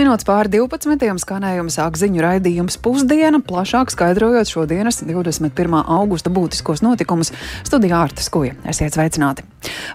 Minūtes pāri 12. skanējuma sāk ziņu raidījums pusdiena, plašāk skaidrojot šodienas 21. augusta būtiskos notikumus studijā Ārtas Kuja. Esiet sveicināti!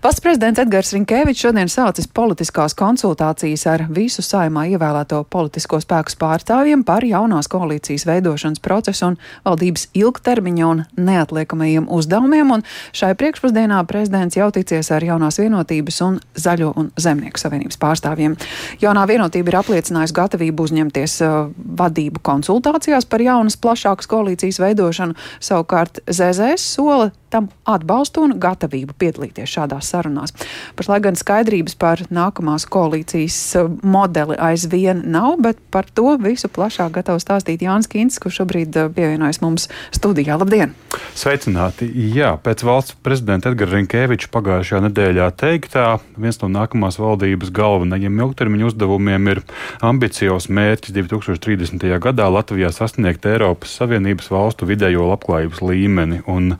Valsts prezidents Edgars Rinkēvičs šodien sācis politiskās konsultācijas ar visu saimā ievēlēto politisko spēku pārstāvjiem par jaunās koalīcijas veidošanas procesu un valdības ilgtermiņa un neatliekamajiem uzdevumiem, un šai priekšpusdienā prezidents jau ticies ar jaunās vienotības un zaļo un zemnieku savienības pārstāvjiem. Jaunā vienotība ir apliecinājusi gatavību uzņemties uh, vadību konsultācijās par jaunas plašākas koalīcijas veidošanu, savukārt ZZS sola tam atbalstu un gatavību piedalīties šādās sarunās. Pašlaik gan skaidrības par nākamās koalīcijas uh, modeli aizvien nav, bet par to visu plašāk gatavs stāstīt Jānis Kins, kurš šobrīd uh, pievienojas mums studijā. Labdien! Sveicināti! Jā, pēc valsts prezidenta Edgara Rinkēviča pagājušajā nedēļā teiktā, viens no nākamās valdības galvenajiem ilgtermiņa uzdevumiem ir ambiciozs mērķis 2030. gadā Latvijā sasniegt Eiropas Savienības valstu vidējo labklājības līmeni. Un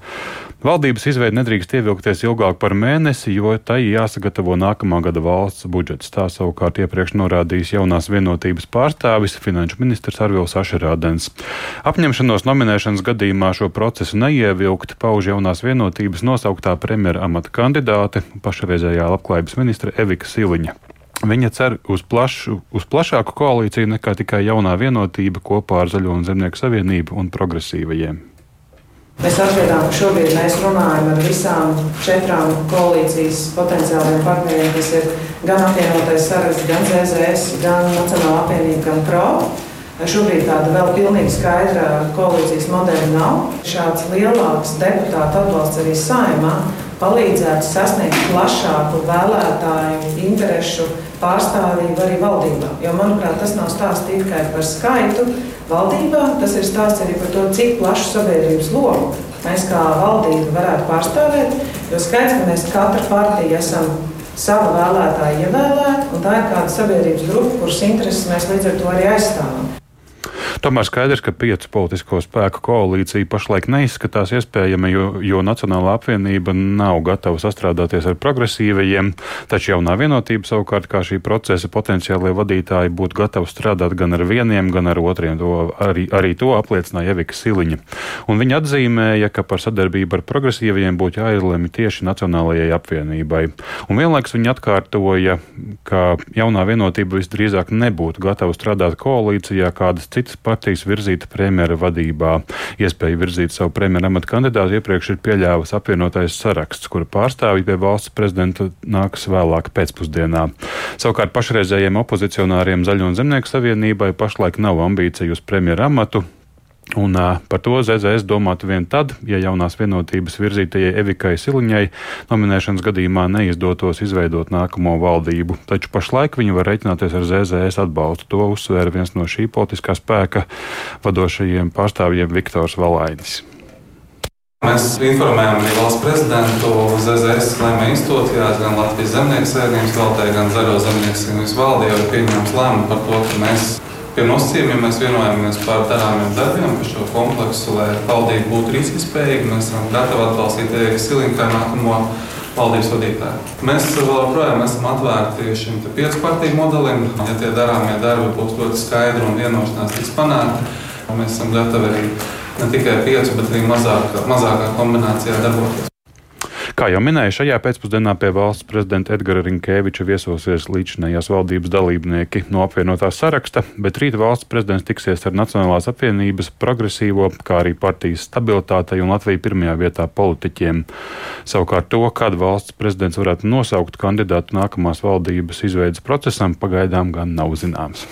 Valdības izveide nedrīkst ievilkties ilgāk par mēnesi, jo tai jāsagatavo nākamā gada valsts budžets. Tā savukārt iepriekš norādījis jaunās vienotības pārstāvis finanšu ministrs Arvils Ašerādens. Apņemšanos nominēšanas gadījumā šo procesu neievilkt pauž jaunās vienotības nosauktā premjera amata kandidāte, pašreizējā labklājības ministra Evika Siliņa. Viņa cer uz, plašu, uz plašāku koalīciju nekā tikai jaunā vienotība kopā ar Zaļo un Zemnieku savienību un progresīvajiem. Mēs apspriedām, ka šobrīd mēs runājam ar visām četrām koalīcijas potenciālajiem partneriem, kas ir gan apvienotais saraksts, gan ZZS, gan Nacionāla apvienība, gan PRO. Šobrīd tāda vēl pilnīgi skaidra koalīcijas modeļa nav. Šāds lielāks deputātu atbalsts arī saimā palīdzētu sasniegt plašāku vēlētāju interesu pārstāvību arī valdībā. Jo, manuprāt, tas nav stāsts tikai par skaitu valdībā, tas ir stāsts arī par to, cik plašu sabiedrības lomu mēs kā valdība varētu pārstāvēt. Jo skaidrs, ka mēs katra partija esam savu vēlētāju ievēlēti, un tā ir kāda sabiedrības grupa, kuras intereses mēs līdz ar to arī aizstāvam. Tomēr skaidrs, ka piecu politisko spēku koalīcija pašlaik neizskatās iespējama, jo, jo Nacionālā apvienība nav gatava sastrādāties ar progresīvajiem, taču jaunā vienotība savukārt kā šī procesa potenciālie vadītāji būtu gatavi strādāt gan ar vieniem, gan ar otriem. To arī, arī to apliecināja Evika Siliņa. Un viņa atzīmēja, ka par sadarbību ar progresīvajiem būtu jāizlemj tieši Nacionālajai apvienībai. Un vienlaikus viņa atkārtoja, ka jaunā vienotība visdrīzāk nebūtu gatava strādāt koalīcijā kādas citas partijas partijas virzīta premjera vadībā. Iespēju virzīt savu premjera amatu kandidātu iepriekš ir pieļāvis apvienotais saraksts, kura pārstāvji pie valsts prezidenta nāks vēlāk pēcpusdienā. Savukārt pašreizējiem opozicionāriem Zaļo un Zemnieku savienībai pašlaik nav ambīciju uz premjera amatu. Un, uh, par to ZZS domātu vien tad, ja jaunās vienotības virzītajai Evikai Siliņai nominēšanas gadījumā neizdotos izveidot nākamo valdību. Taču pašlaik viņi var reiķināties ar ZZS atbalstu. To uzsvēra viens no šī politiskā spēka vadošajiem pārstāvjiem Viktors Valainis. Mēs informējām arī valsts prezidentu ZZS lēma institūcijās, gan Latvijas zemnieku savienības valdē, gan Zaļo zemnieku savienības valdē jau ir pieņemts lēmums par to, ka mēs Pie nosacījumiem mēs vienojāmies par darāmiem darbiem, par šo kompleksu, lai valdība būtu riskspējīga. Mēs esam gatavi atbalstīt Eiriku Silinku kā nākamo valdības vadītāju. Mēs joprojām esam atvērti šim piecu partiju modelim. Ja tie darāmie darbi būs ļoti skaidri un vienošanās tiks panākti, mēs esam gatavi arī ne tikai piecu, bet arī mazāk, mazākā kombinācijā darboties. Kā jau minēju, šajā pēcpusdienā pie valsts prezidenta Edgara Rinkēviča viesosies līdzinājās valdības dalībnieki no apvienotā saraksta, bet rīt valsts prezidents tiksies ar Nacionālās apvienības progresīvo, kā arī partijas stabilitātei un Latviju pirmajā vietā politiķiem. Savukārt to, kad valsts prezidents varētu nosaukt kandidātu nākamās valdības izveidas procesam, pagaidām gan nav zināms.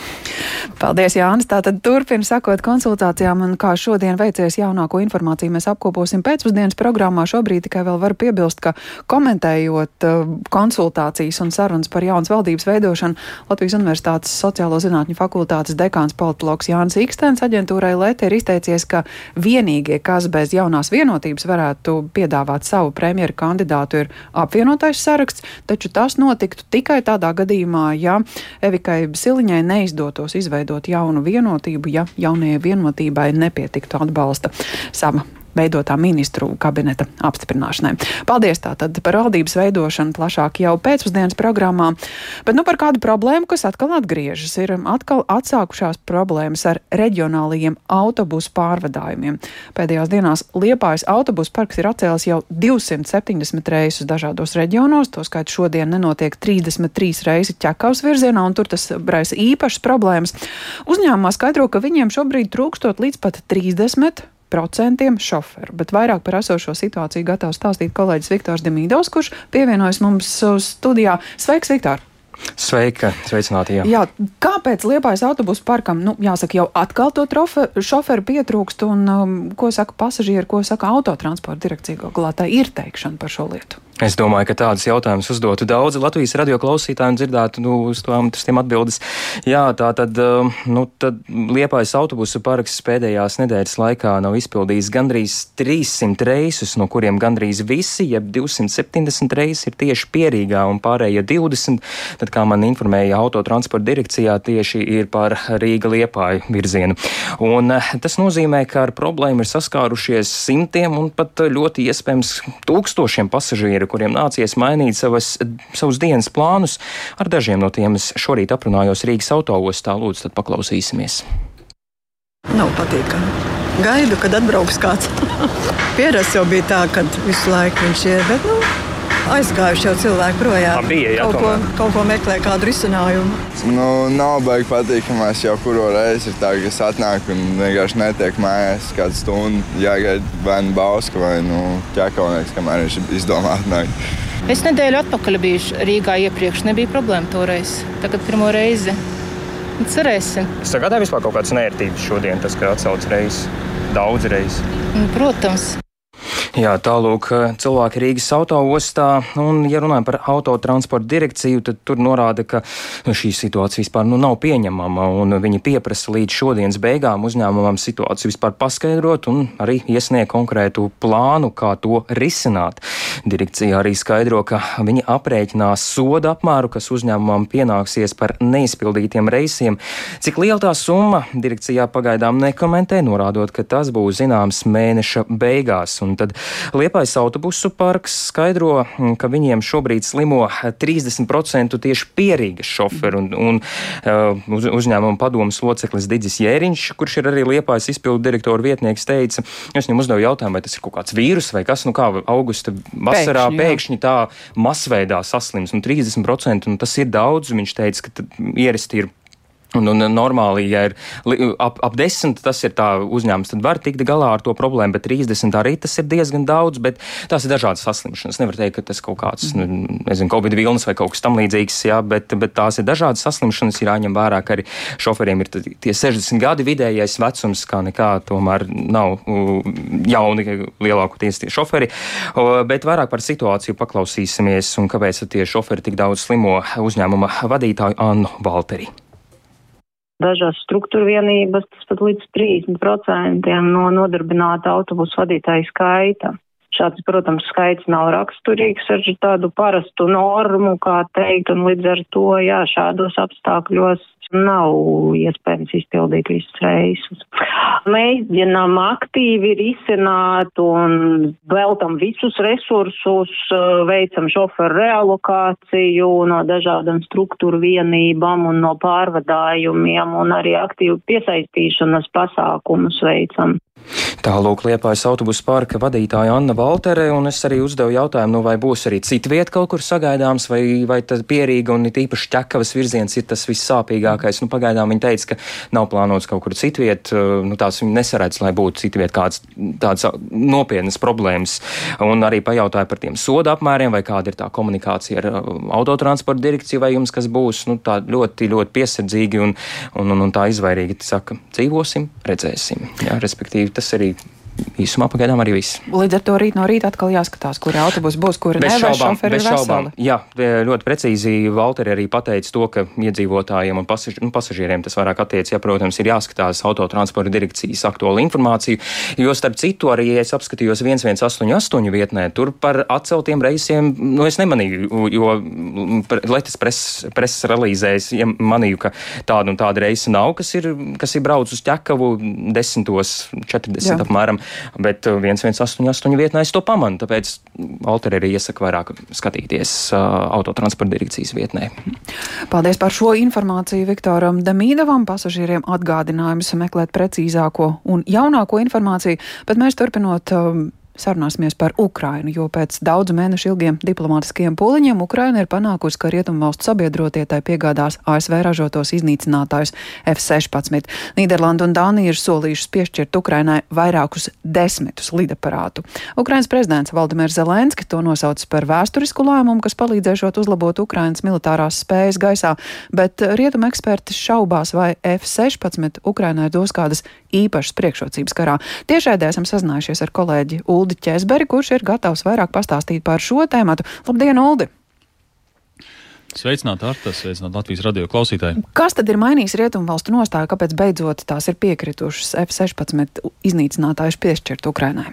Paldies, Jānis. Tātad turpina sakot konsultācijām, un kā šodien veicies jaunāko informāciju mēs apkoposim pēcpusdienas programmā. Šobrīd tikai vēl varu piebilst piebilst, ka komentējot uh, konsultācijas un sarunas par jaunas valdības veidošanu, Latvijas Universitātes sociālo zinātņu fakultātes dekāns politologs Jānis Ikstens aģentūrai Lēte ir izteicies, ka vienīgie, kas bez jaunās vienotības varētu piedāvāt savu premjeru kandidātu, ir apvienotais saraksts, taču tas notiktu tikai tādā gadījumā, ja Evikai Siliņai neizdotos izveidot jaunu vienotību, ja jaunajai vienotībai nepietiktu atbalsta. Sama veidotā ministru kabineta apstiprināšanai. Paldies tātad par valdības veidošanu plašāk jau pēcpusdienas programmā, bet nu par kādu problēmu, kas atkal atgriežas, ir atkal atsākušās problēmas ar reģionālajiem autobusu pārvadājumiem. Pēdējās dienās Liepājas autobusu parks ir atcēlis jau 270 reisus dažādos reģionos, to skaitu šodien nenotiek 33 reisi ķekavas virzienā, un tur tas raisa īpašas problēmas. Uzņēmumā skaidro, ka viņiem šobrīd trūkstot līdz pat 30 procentiem šoferu. Bet vairāk par esošo situāciju gatavs stāstīt kolēģis Viktors Demīdovs, kurš pievienojas mums studijā. Sveiks, Viktor! Sveika, sveicināti. Jā. jā, kāpēc Liepājas autobusu parkam, nu, jāsaka, jau atkal to trofe, šoferu pietrūkst, un um, ko saka pasažieri, ko saka autotransporta direkcija, galā tā ir teikšana par šo lietu? Es domāju, ka tādas jautājumas uzdotu daudzi Latvijas radio klausītāji un dzirdētu nu, uz tām, tiem atbildes. Jā, tā tad, um, nu, tad Liepājas autobusu parks pēdējās nedēļas laikā nav izpildījis gandrīz 300 reisus, no kuriem gandrīz visi, jeb 270 reisi ir tieši pierīgā un pārējie 20, tad, kā man informēja autotransporta direkcijā, tieši ir par Rīga Liepāju virzienu. Un eh, tas nozīmē, ka ar problēmu ir saskārušies simtiem un pat ļoti iespējams tūkstošiem pasažieru kuriem nācies mainīt savas, savus dienas plānus. Ar dažiem no tiem es šorīt aprunājos Rīgas autoostā. Lūdzu, tad paklausīsimies. Nav patīkami. Gaidu, kad atbrauks kāds. Pierasts jau bija tā, ka visu laiku viņš ir. Bet, nu, aizgājuši jau cilvēki projām. Bija, jā, kaut, ko, kaut ko meklē, kādu risinājumu. Nu, nav baigi patīkamās jau kuru reizi ir tā, ka es atnāku un vienkārši netiek mājās kādu stundu. Jāgaida vai nu bauska vai nu ķekaunieks, kamēr viņš izdomā atnākt. Es nedēļu atpakaļ biju Rīgā iepriekš, nebija problēma toreiz. Tagad pirmo reizi. Cerēsim. Sagādāja vispār kaut kādas nērtības šodien, tas, ka atsauc reizes, daudz reizes. Protams. Jā, tālūk, cilvēki Rīgas autoostā. Un, ja runājam par autotransporta direkciju, tad tur norāda, ka šī situācija vispār nu, nav pieņemama. Viņi pieprasa līdz šodienas beigām uzņēmumam situāciju vispār paskaidrot un arī iesniegt konkrētu plānu, kā to risināt. Direkcija arī skaidro, ka viņi aprēķinās soda apmēru, kas uzņēmumam pienāksies par neizpildītiem reisiem. Cik liela tā summa direkcijā pagaidām nekomentē, norādot, ka tas būs zināms mēneša beigās. Un tad Liepais autobusu parks skaidro, mm, ka viņiem šobrīd slimo 30% tieši pierīgas šoferu un, un uh, uz, uzņēmuma padomas loceklis Digis Jēriņš, kurš ir arī Liepais izpildu direktora vietnieks, teica, es viņam uzdevu jautājumu, vai tas ir kaut kāds vīrus vai kas, nu kā augusta vasarā pēkšņi, pēkšņi tā masveidā saslims, un 30%, un tas ir daudz, viņš teica, ka ierasti ir Un, un normāli, ja ir ap, ap 10, tas ir tā uzņēmums, tad var tikt galā ar to problēmu, bet 30 arī tas ir diezgan daudz, bet tās ir dažādas saslimšanas. Nevar teikt, ka tas kaut kāds, nu, nezinu, Covid vilnis vai kaut kas tam līdzīgs, jā, bet, bet tās ir dažādas saslimšanas, ir jāņem vērā, ka arī šoferiem ir tie 60 gadi vidējais vecums, kā nekā tomēr nav jauni lielākoties tie šoferi, bet vairāk par situāciju paklausīsimies un kāpēc tie šoferi tik daudz slimo uzņēmuma vadītāju Annu Valteri dažās struktūra vienības, tas pat līdz 30% no nodarbināta autobusu vadītāju skaita. Šāds, protams, skaits nav raksturīgs ar tādu parastu normu, kā teikt, un līdz ar to, jā, šādos apstākļos nav iespējams izpildīt visus reisus. Mēģinām aktīvi risināt un veltam visus resursus, veicam šoferu realokāciju no dažādām struktūru vienībām un no pārvadājumiem un arī aktīvu piesaistīšanas pasākumus veicam. Tālūk, Liepājas autobusu parka vadītāja Anna Valtere, un es arī uzdevu jautājumu, nu vai būs arī cita vieta kaut kur sagaidāms, vai, vai tas pierīga un it īpaši ķekavas virziens ir tas vissāpīgākais. Nu, pagaidām viņa teica, ka nav plānots kaut kur citu vietu, nu tās viņa nesaredz, lai būtu cita vieta kāds tāds nopietnas problēmas. Un arī pajautāja par tiem soda apmēriem, vai kāda ir tā komunikācija ar autotransporta direkciju, vai jums kas būs, nu tā ļoti, ļoti piesardzīgi un, un, un, un tā izvairīgi saka, dzīvosim, redzēsim. Jā, respektīvi, tas arī īsumā pagaidām arī viss. Līdz ar to rīt no rīta atkal jāskatās, kuri autobusi būs, kuri bez ne, šaubām, bez šaubām. Jā, ļoti precīzi Valteri arī pateica to, ka iedzīvotājiem un pasaž, nu, pasažieriem tas vairāk attiec, ja, protams, ir jāskatās autotransporta direkcijas aktuāla informācija, jo starp citu arī, ja es apskatījos 1188 vietnē, tur par atceltiem reisiem, nu, es nemanīju, jo Letas preses pres relīzēs ja manīju, ka tāda un tāda reisa nav, kas ir, kas ir brauc uz ķekavu 10.40 apmēram. Bet 1188 vietnē es to pamanu, tāpēc Alter arī iesaka vairāk skatīties autotransporta direkcijas vietnē. Paldies par šo informāciju Viktoram Damīdovam. Pasažieriem atgādinājums meklēt precīzāko un jaunāko informāciju, bet mēs turpinot um, sarunāsimies par Ukrainu, jo pēc daudzu mēnešu ilgiem diplomātiskiem pūliņiem Ukraina ir panākusi, ka rietumvalstu sabiedrotie tai piegādās ASV ražotos iznīcinātājus F-16. Nīderlanda un Dānija ir solījušas piešķirt Ukrainai vairākus desmitus lidaparātu. Ukrainas prezidents Valdemirs Zelenski to nosaucis par vēsturisku lēmumu, kas palīdzēšot uzlabot Ukrainas militārās spējas gaisā, bet rietuma eksperti šaubās, vai F-16 Ukrainai dos kādas īpašas priekšrocības karā. Tiešraidē esam sazinājušies ar kolēģi Uldi Česberi, kurš ir gatavs vairāk pastāstīt par šo tēmatu. Labdien, Uldi! Sveicināti, Artas, sveicināti Latvijas radio klausītāji. Kas tad ir mainījis rietumvalstu nostāju, kāpēc beidzot tās ir piekritušas F-16 iznīcinātājus piešķirt Ukrainai?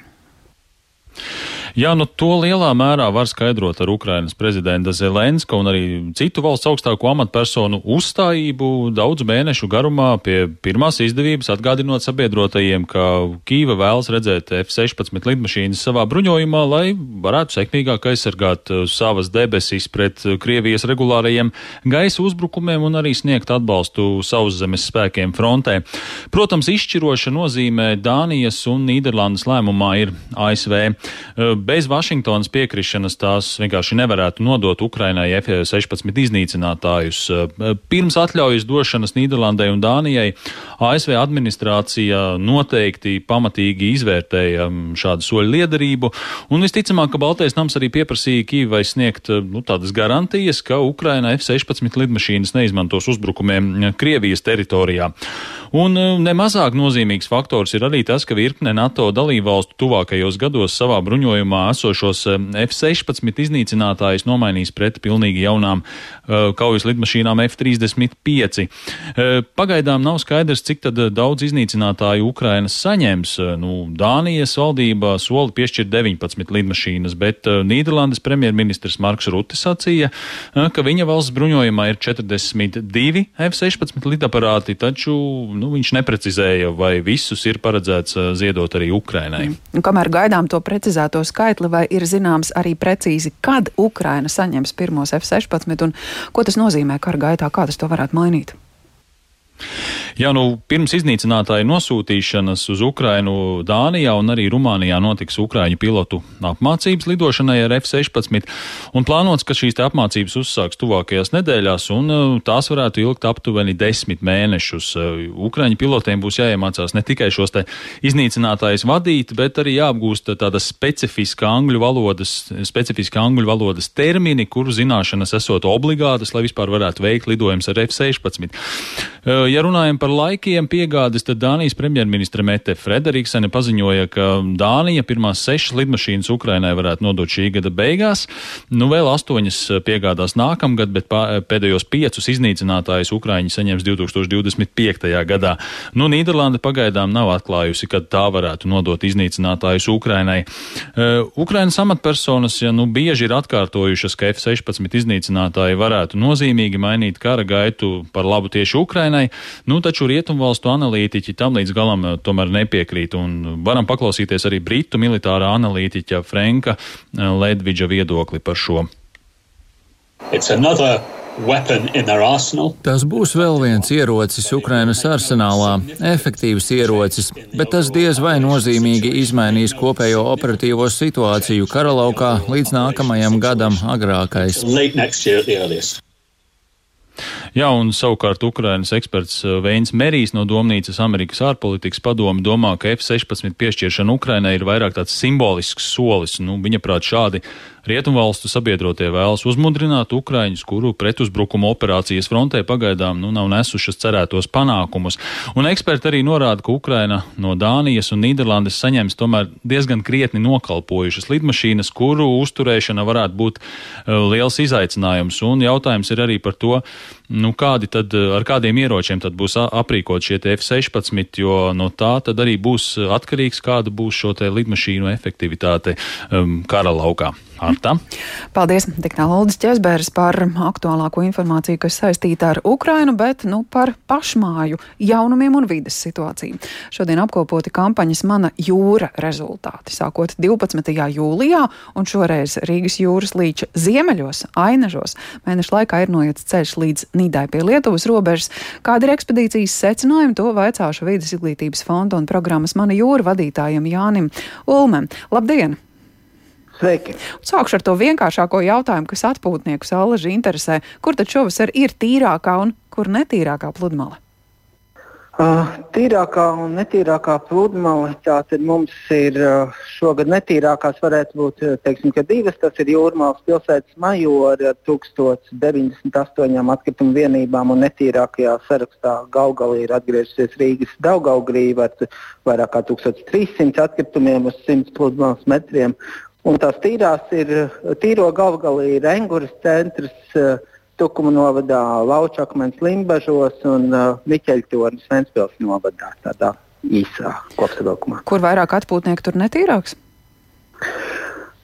Jā, nu to lielā mērā var skaidrot ar Ukrainas prezidenta Zelenska un arī citu valsts augstāko amatpersonu uzstājību daudzu mēnešu garumā pie pirmās izdevības atgādinot sabiedrotajiem, ka Kīva vēlas redzēt F-16 lidmašīnas savā bruņojumā, lai varētu sekmīgāk aizsargāt uh, savas debesis pret Krievijas regulārajiem gaisa uzbrukumiem un arī sniegt atbalstu sauszemes spēkiem frontē. Protams, izšķiroša nozīmē Dānijas un Nīderlandes lēmumā ir ASV. Bez Vašingtonas piekrišanas tās vienkārši nevarētu nodot Ukrainai F-16 iznīcinātājus. Pirms atļaujas došanas Nīderlandai un Dānijai ASV administrācija noteikti pamatīgi izvērtēja šādu soļu liederību, un visticamāk, ka Baltais nams arī pieprasīja Kīvai sniegt nu, tādas garantijas, ka Ukraina F-16 lidmašīnas neizmantos uzbrukumiem Krievijas teritorijā. Un nemazāk nozīmīgs faktors ir arī tas, ka virkne NATO dalībvalstu tuvākajos gados savā bruņojumā esošos F-16 iznīcinātājus nomainīs pret pilnīgi jaunām uh, kaujas lidmašīnām F-35. Uh, pagaidām nav skaidrs, cik daudz iznīcinātāju Ukrainas saņems. Nu, Dānijas valdība soli piešķirt 19 lidmašīnas, bet Nīderlandes premjerministrs Marks Rutte sacīja, ka viņa valsts bruņojumā ir 42 F-16 lidaparāti, taču nu, viņš neprecizēja, vai visus ir paredzēts ziedot arī Ukrainai. Mm. Kamēr gaidām to precizēto skaitli, vai ir zināms arī precīzi, kad Ukraina saņems pirmos F-16 un ko tas nozīmē kara gaitā, kā tas to varētu mainīt? Jā, nu, pirms iznīcinātāju nosūtīšanas uz Ukrainu Dānijā un arī Rumānijā notiks Ukraiņu pilotu apmācības lidošanai ar F-16, un plānots, ka šīs apmācības uzsāks tuvākajās nedēļās, un uh, tās varētu ilgt aptuveni desmit mēnešus. Uh, Ukraiņu pilotiem būs jāiemācās ne tikai šos te iznīcinātājus vadīt, bet arī jāapgūst tāda specifiska angļu valodas, specifiska angļu valodas termini, kuru zināšanas esot obligātas, lai vispār varētu veikt lidojumus ar F-16. Ja runājam par laikiem piegādes, tad Dānijas premjerministra Mete Frederiksene paziņoja, ka Dānija pirmās sešas lidmašīnas Ukrainai varētu nodot šī gada beigās. Nu, vēl astoņas piegādās nākamgad, bet pēdējos piecus iznīcinātājus Ukraiņi saņems 2025. gadā. Nu, Nīderlanda pagaidām nav atklājusi, kad tā varētu nodot iznīcinātājus Ukrainai. Ukrainas amatpersonas ja, nu, bieži ir atkārtojušas, ka F-16 iznīcinātāji varētu nozīmīgi mainīt kara gaitu par labu tieši Ukrainai. Nu, taču rietumvalstu analītiķi tam līdz galam eh, tomēr nepiekrīt, un varam paklausīties arī britu militārā analītiķa Franka eh, Ledvidža viedokli par šo. Tas būs vēl viens ierocis Ukrainas arsenālā, efektīvs ierocis, bet tas diez vai nozīmīgi izmainīs kopējo operatīvo situāciju karalaukā līdz nākamajam gadam agrākais. Jā, un savukārt Ukrainas eksperts uh, Veins Merijs no Domnīcas Amerikas ārpolitikas padomu domā, ka F-16 piešķiršana Ukrainai ir vairāk tāds simbolisks solis. Nu, viņa prāt šādi Rietumvalstu sabiedrotie vēlas uzmundrināt Ukraiņus, kuru pretuzbrukuma operācijas frontē pagaidām nu, nav nesušas cerētos panākumus. Un eksperti arī norāda, ka Ukraina no Dānijas un Nīderlandes saņems tomēr diezgan krietni nokalpojušas lidmašīnas, kuru uzturēšana varētu būt uh, liels izaicinājums. Un jautājums ir arī par to, nu, kādi tad, uh, ar kādiem ieročiem tad būs aprīkot šie F-16, jo no tā tad arī būs atkarīgs, kāda būs šo lidmašīnu efektivitāte um, kara laukā. Arta. Paldies, tik tālu Aldis Česbērs par aktuālāko informāciju, kas saistīta ar Ukrainu, bet nu par pašmāju jaunumiem un vides situāciju. Šodien apkopoti kampaņas Mana jūra rezultāti, sākot 12. jūlijā un šoreiz Rīgas jūras līča ziemeļos, Ainažos. Mēneša laikā ir noiets ceļš līdz Nīdai pie Lietuvas robežas. Kāda ir ekspedīcijas secinājumi, to vaicāšu vidas izglītības fonda un programmas Mana jūra vadītājiem Jānim Ulmem. Labdien! Sveiki! Sākšu ar to vienkāršāko jautājumu, kas atpūtnieku salaži interesē. Kur tad šovasar ir tīrākā un kur netīrākā pludmale? Uh, tīrākā un netīrākā pludmale. Tātad mums ir uh, šogad netīrākās, varētu būt teiksim, divas. Tas ir Jūrmālas pilsētas majora ar 1098 atkritumu vienībām, un netīrākajā sarakstā Gaugalī ir atgriezusies Rīgas Daugaugrīva ar vairāk kā 1300 atkritumiem uz 100 pludmales metriem. Un tās tīrās ir tīro galvgalī ir Enguras centrs, uh, Tukuma novadā, Laučakmens Limbažos un uh, Miķeļtornis Ventspils novadā tādā īsā kopsavilkumā. Kur vairāk atpūtnieku tur netīrāks?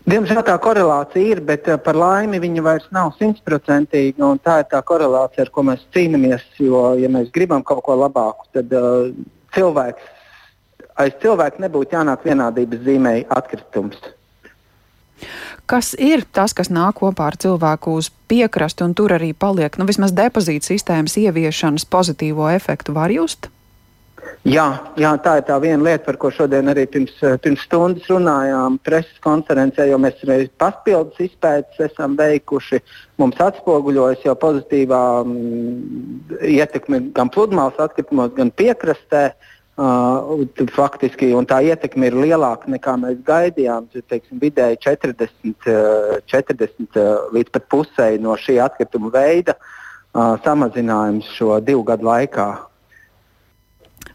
Diemžēl tā korelācija ir, bet uh, par laimi viņa vairs nav simtprocentīga. Tā ir tā korelācija, ar ko mēs cīnāmies. Jo, ja mēs gribam kaut ko labāku, tad uh, cilvēks, aiz cilvēka nebūtu jānāk vienādības zīmē atkritums. Kas ir tas, kas nāk kopā ar cilvēku uz piekrastu un tur arī paliek? Nu, vismaz depozīta sistēmas ieviešanas pozitīvo efektu var just? Jā, jā, tā ir tā viena lieta, par ko šodien arī pirms, pirms stundas runājām preses konferencē, jo mēs arī papildus izpētes esam veikuši. Mums atspoguļojas jau pozitīvā mm, ietekme gan pludmales atkritumos, gan piekrastē. Uh, Uh, faktiski tā ietekme ir lielāka nekā mēs gaidījām. Teiksim, vidēji 40, 40 līdz pat pusēji no šī atkrituma veida uh, samazinājums šo divu gadu laikā.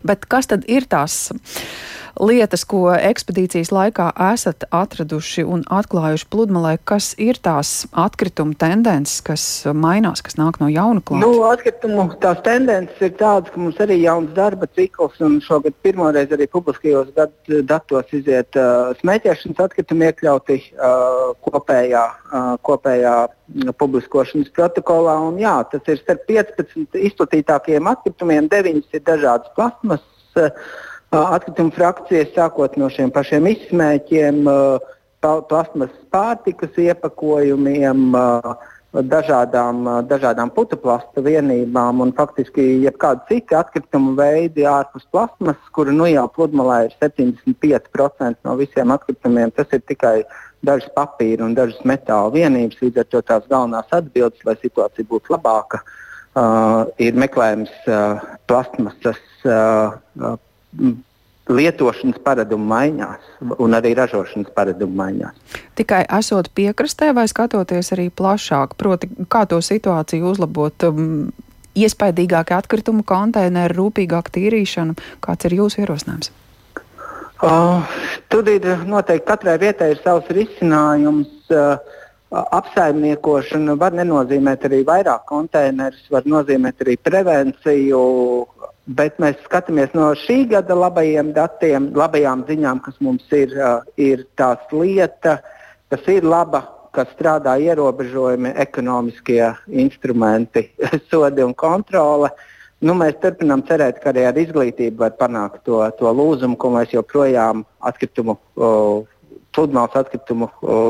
Bet kas tad ir tās? Lietas, ko ekspedīcijas laikā esat atraduši un atklājuši pludmalē, kas ir tās atkrituma tendences, kas mainās, kas nāk no jauna klāta? Nu, atkritumu tās tendences ir tādas, ka mums arī jauns darba cikls, un šogad pirmoreiz arī publiskajos datos iziet uh, smēķēšanas atkritumi iekļauti uh, kopējā, uh, kopējā publiskošanas protokolā. Un, jā, tas ir starp 15 izplatītākajiem atkritumiem, 9 ir dažādas plasmas. Uh, atkritumu frakcijas, sākot no šiem pašiem izsmēķiem, plasmas pārtikas iepakojumiem, dažādām, dažādām putuplasta vienībām un faktiski jebkādi citi atkritumu veidi ārpus plasmas, kura nu jau pludmalē ir 75% no visiem atkritumiem. Tas ir tikai dažas papīra un dažas metāla vienības. Līdz ar to tās galvenās atbildes, lai situācija būtu labāka, uh, ir meklējums uh, plasmasas. Uh, lietošanas paradumu maiņās un arī ražošanas paradumu maiņās. Tikai esot piekrastē vai skatoties arī plašāk, proti, kā to situāciju uzlabot, um, iespaidīgākie atkritumu konteineri, rūpīgāka tīrīšana, kāds ir jūsu ierosinājums? Uh, tur ir noteikti katrai vietai ir savs risinājums. Uh, apsaimniekošana var nenozīmēt arī vairāk konteinerus, var nozīmēt arī prevenciju, Bet mēs skatāmies no šī gada labajiem datiem, labajām ziņām, kas mums ir, ir tās lieta, kas ir laba, kas strādā ierobežojumi, ekonomiskie instrumenti, sodi un kontrole. Nu, mēs turpinām cerēt, ka arī ar izglītību var panākt to, to lūzumu, ko mēs joprojām atkritumu pludmales atkritumu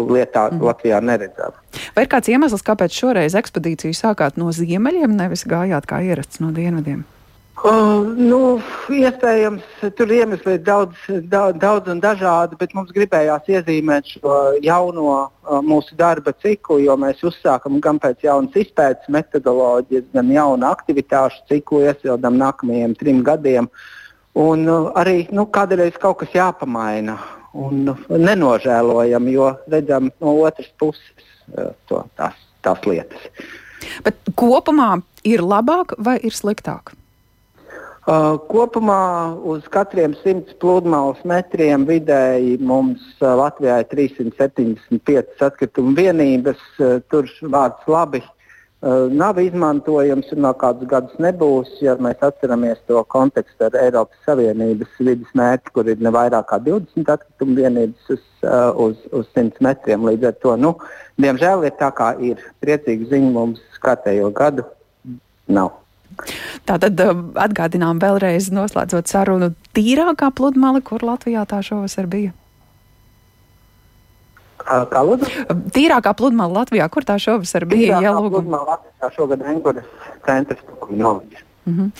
lietā mm. Latvijā neredzam. Vai ir kāds iemesls, kāpēc šoreiz ekspedīciju sākāt no ziemeļiem, nevis gājāt kā ierasts no dienvidiem? Uh, nu, iespējams, tur iemesli ir daudz, daudz, daudz un dažādi, bet mums gribējās iezīmēt šo jauno uh, mūsu darba ciklu, jo mēs uzsākam gan pēc jaunas izpētes metodoloģijas, gan jaunu aktivitāšu ciklu iesildām nākamajiem trim gadiem. Un uh, arī nu, kādreiz kaut kas jāpamaina un nenožēlojam, jo redzam no otras puses to, tās, tās lietas. Bet kopumā ir labāk vai ir sliktāk? Uh, kopumā uz katriem 100 pludmales metriem vidēji mums uh, Latvijā ir 375 atkritumu vienības. Uh, tur vārds labi nav izmantojams un vēl kādus gadus nebūs, ja mēs atceramies to kontekstu ar Eiropas Savienības vidas mērķi, kur ir ne vairāk kā 20 atkritumu vienības uz, uz, uz 100 metriem. Līdz ar to, nu, diemžēl, ir tā kā ir. Priecīgi ziņa mums kārtējo gadu nav. Tātad atgādinām vēlreiz, noslēdzot sarunu, tīrākā pludmale, kur Latvijā tā šovasar bija. Kā lūdzu? Tīrākā pludmale Latvijā, kur tā šovasar bija? Tīrākā jā, pludmale Latvijā šogad Enguras centrs Tukuņoviņš. Mm -hmm.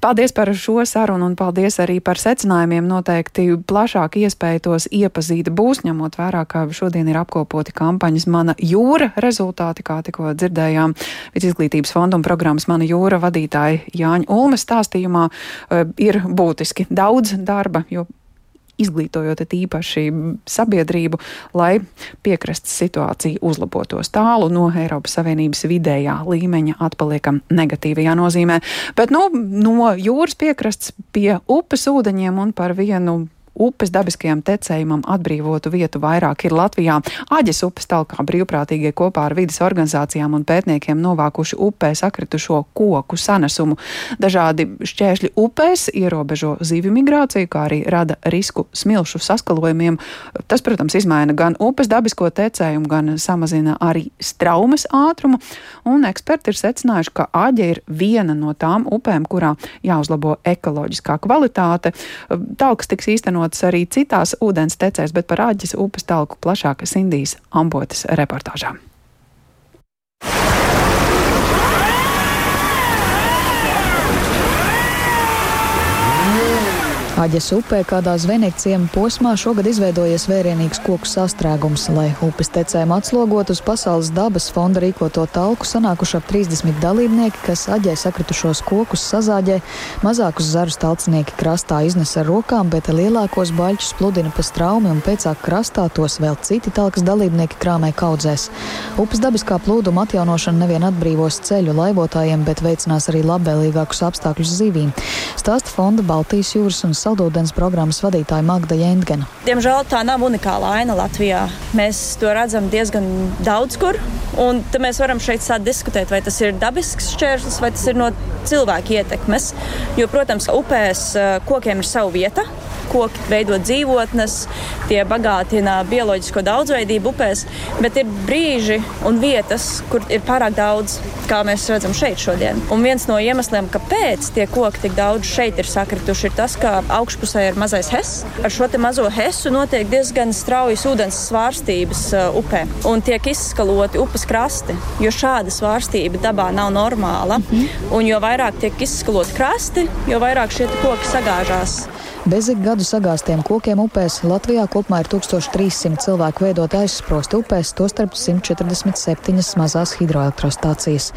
Paldies par šo sarunu un paldies arī par secinājumiem. Noteikti plašāk iespēja tos iepazīt būs, ņemot vērā, ka šodien ir apkopoti kampaņas Mana jūra rezultāti, kā tikko dzirdējām. Vides izglītības fonda un programmas Mana jūra vadītāja Jāņa Ulmes stāstījumā ir būtiski daudz darba, jo izglītojot īpaši sabiedrību, lai piekrastes situācija uzlabotos tālu no Eiropas Savienības vidējā līmeņa atpaliekam negatīvajā nozīmē. Bet nu, no jūras piekrastes pie upes ūdeņiem un par vienu upes dabiskajam tecējumam atbrīvotu vietu vairāk ir Latvijā. Aģes upes talkā brīvprātīgie kopā ar vidas organizācijām un pētniekiem novākuši upē sakritušo koku sanesumu. Dažādi šķēršļi upēs ierobežo zivju migrāciju, kā arī rada risku smilšu saskalojumiem. Tas, protams, izmaina gan upes dabisko tecējumu, gan samazina arī straumes ātrumu, un eksperti ir secinājuši, ka aģe ir viena no tām upēm, kurā jāuzlabo ekoloģiskā kvalitāte. Talks tiks īstenot īstenotas arī citās ūdens tecēs, bet par Āģes upes talku plašāk Sindijas Ambotas reportāžā. Aģes upē kādā zvenīga ciema posmā šogad izveidojies vērienīgs koku sastrēgums. Lai upes tecēm atslogot uz Pasaules dabas fonda rīkoto talku, sanākuši ap 30 dalībnieki, kas aģē sakritušos kokus sazāģē, mazākus zarus talcinieki krastā iznes ar rokām, bet lielākos baļķus pludina pa straumi un pēcāk krastā tos vēl citi talkas dalībnieki krāmē kaudzēs. Upes dabiskā plūduma atjaunošana nevien atbrīvos ceļu laivotājiem, bet veicinās arī labvēlīgākus apstākļus zivīm. Stāsta fonda Baltijas jūras un saldūdens programmas vadītāja Magda Jentgena. Diemžēl tā nav unikāla aina Latvijā. Mēs to redzam diezgan daudz kur. Un mēs varam šeit sākt diskutēt, vai tas ir dabisks šķērslis vai tas ir no cilvēka ietekmes. Jo, protams, upēs eh, kokiem ir sava vieta koki veido dzīvotnes, tie bagātina bioloģisko daudzveidību upēs, bet ir brīži un vietas, kur ir pārāk daudz, kā mēs redzam šeit šodien. Un viens no iemesliem, kāpēc tie koki tik daudz šeit ir sakrituši, ir tas, ka augšpusē ir mazais hes. Ar šo mazo hesu notiek diezgan straujas ūdens svārstības uh, upē un tiek izskaloti upes krasti, jo šāda svārstība dabā nav normāla. Mm -hmm. Vairāk tiek izskaloti krasti, jo vairāk šie koki sagāžās. Bez ik gadu sagāztiem kokiem upēs Latvijā kopumā ir 1300 cilvēku veidot aizsprosti upēs, tostarp 147 mazās hidroelektrostācijas.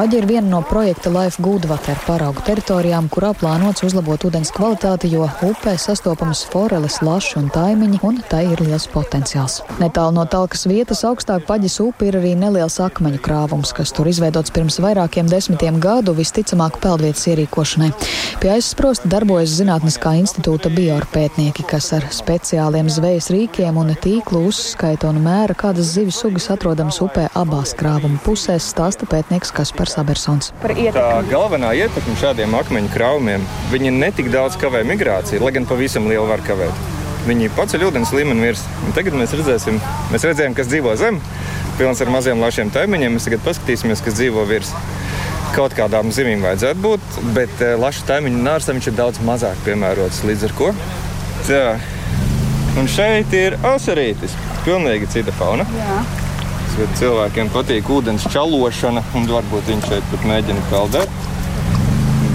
Aģi ir viena no projekta Life Goodwater paraugu teritorijām, kurā plānots uzlabot ūdens kvalitāti, jo upē sastopamas foreles, laši un taimiņi, un tai ir liels potenciāls. Netālu no talkas vietas augstāk paģis upe ir arī neliels akmeņu krāvums, kas tur izveidots pirms vairākiem desmitiem gadu, visticamāk peldvietas ierīkošanai. Pie aizsprosta darbojas Zinātniskā institūta institūta bioarpētnieki, kas ar speciāliem zvejas rīkiem un tīklu uzskaita un mēra, kādas zivju sugas atrodamas upē abās krāvuma pusēs, stāsta pētnieks Kaspars Abersons. Tā galvenā ietekme šādiem akmeņu krāvumiem - viņi netik daudz kavē migrāciju, lai gan pavisam lielu var kavēt. Viņi paceļ ūdens līmeni virs. Un tagad mēs redzēsim, mēs redzējām, kas dzīvo zem, pilns ar maziem lašiem taimiņiem. Mēs tagad paskatīsimies, kas dzīvo virs kaut kādām zivīm vajadzētu būt, bet eh, lašu taimiņu nārsam viņš ir daudz mazāk piemērots. Līdz ar to tā. Un šeit ir asarītis. Pilnīgi cita fauna. Jā. Cilvēkiem patīk ūdens čalošana, un varbūt viņi šeit pat mēģina peldēt.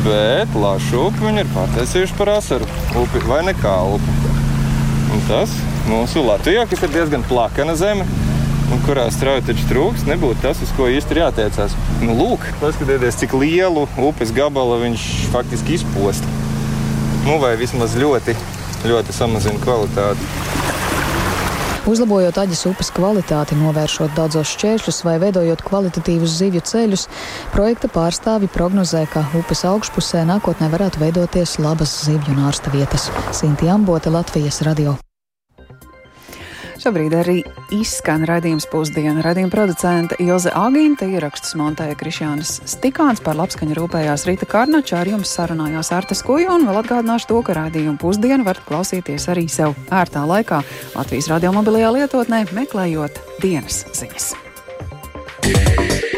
Bet lašu upi viņi ir pārtaisījuši par asaru upi vai nekā upi. Un tas mūsu Latvijā, kas ir diezgan plakana zeme, un kurā strauji taču trūks, nebūtu tas, uz ko īsti ir jātiecās. Nu, lūk, paskatieties, cik lielu upes gabalu viņš faktiski izpost. Nu, vai vismaz ļoti, ļoti samazina kvalitāti. Uzlabojot aģes upes kvalitāti, novēršot daudzos šķēršļus vai veidojot kvalitatīvus zivju ceļus, projekta pārstāvi prognozē, ka upes augšpusē nākotnē varētu veidoties labas zivju un ārsta vietas. Sinti Ambote, Latvijas radio. Šobrīd arī izskan raidījums pusdiena. Raidījuma producente Ilze Agīnta ierakstus montēja Krišjānis Stikāns par labskaņu rūpējās Rīta Karnača, ar jums sarunājās Artas Kuja un vēl atgādināšu to, ka raidījumu pusdienu varat klausīties arī sev ērtā laikā Latvijas radio mobilajā lietotnē, meklējot dienas ziņas. Yeah.